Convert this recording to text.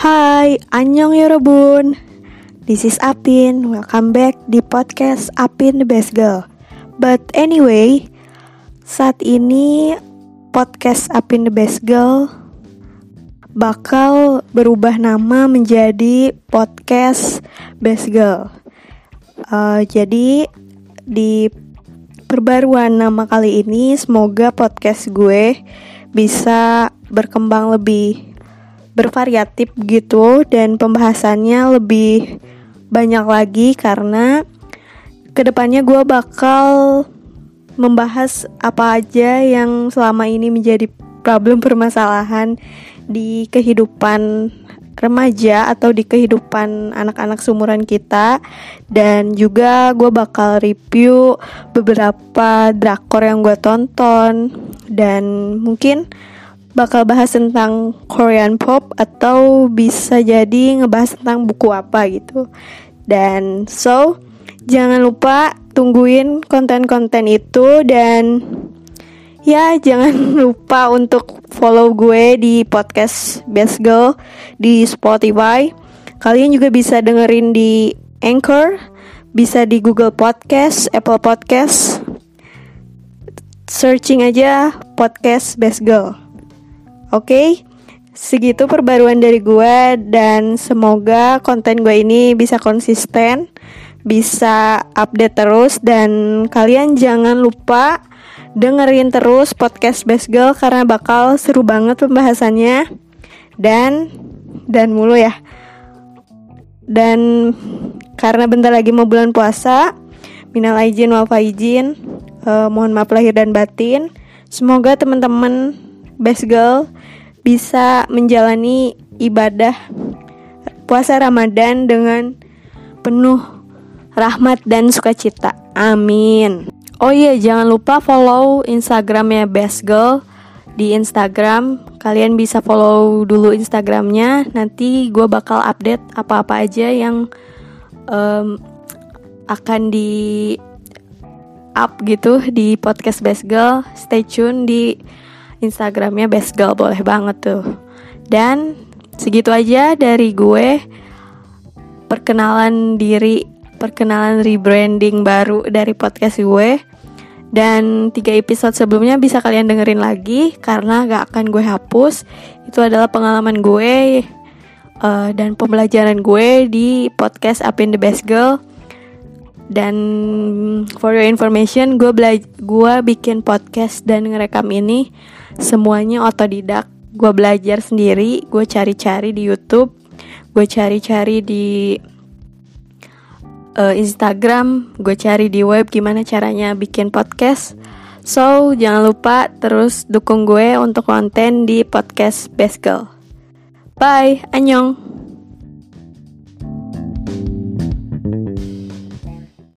Hai, annyeong yorobun This is Apin, welcome back di podcast Apin the Best Girl. But anyway, saat ini podcast Apin the Best Girl bakal berubah nama menjadi podcast Best Girl. Uh, Jadi di perbaruan nama kali ini semoga podcast gue bisa berkembang lebih bervariatif gitu dan pembahasannya lebih banyak lagi karena ke depannya gue bakal membahas apa aja yang selama ini menjadi problem permasalahan di kehidupan remaja atau di kehidupan anak-anak sumuran kita. Dan juga gue bakal review beberapa drakor yang gue tonton. Dan mungkin bakal bahas tentang Korean pop atau bisa jadi ngebahas tentang buku apa gitu. Dan so jangan lupa tungguin konten-konten itu dan ya jangan lupa untuk follow gue di podcast Best Girl di Spotify. Kalian juga bisa dengerin di Anchor, bisa di Google Podcast, Apple Podcast. Searching aja podcast Best Girl. Oke, okay? segitu perbaruan dari gue dan semoga konten gue ini bisa konsisten, bisa update terus dan kalian jangan lupa dengerin terus podcast Best Girl karena bakal seru banget pembahasannya dan dan mulu ya. Dan karena bentar lagi mau bulan puasa, minal aijin wal faizin, uh, mohon maaf lahir dan batin. Semoga teman-teman Best Girl bisa menjalani ibadah puasa Ramadan dengan penuh rahmat dan sukacita. Amin. Oh iya, jangan lupa follow Instagramnya Best Girl di Instagram. Kalian bisa follow dulu Instagramnya. Nanti gue bakal update apa-apa aja yang um, akan di up gitu di podcast Best Girl. Stay tune di Instagramnya Best Girl boleh banget tuh. Dan segitu aja dari gue. Perkenalan diri, perkenalan rebranding baru dari podcast gue. Dan tiga episode sebelumnya bisa kalian dengerin lagi karena gak akan gue hapus. Itu adalah pengalaman gue uh, dan pembelajaran gue di podcast Apin the Best Girl. Dan for your information, gue belajar, gue bikin podcast dan ngerekam ini semuanya otodidak. Gue belajar sendiri gue cari-cari di YouTube gue cari-cari di uh, Instagram gue cari di web gimana caranya bikin podcast. So jangan lupa terus dukung gue untuk konten di podcast Best Girl. Bye annyeong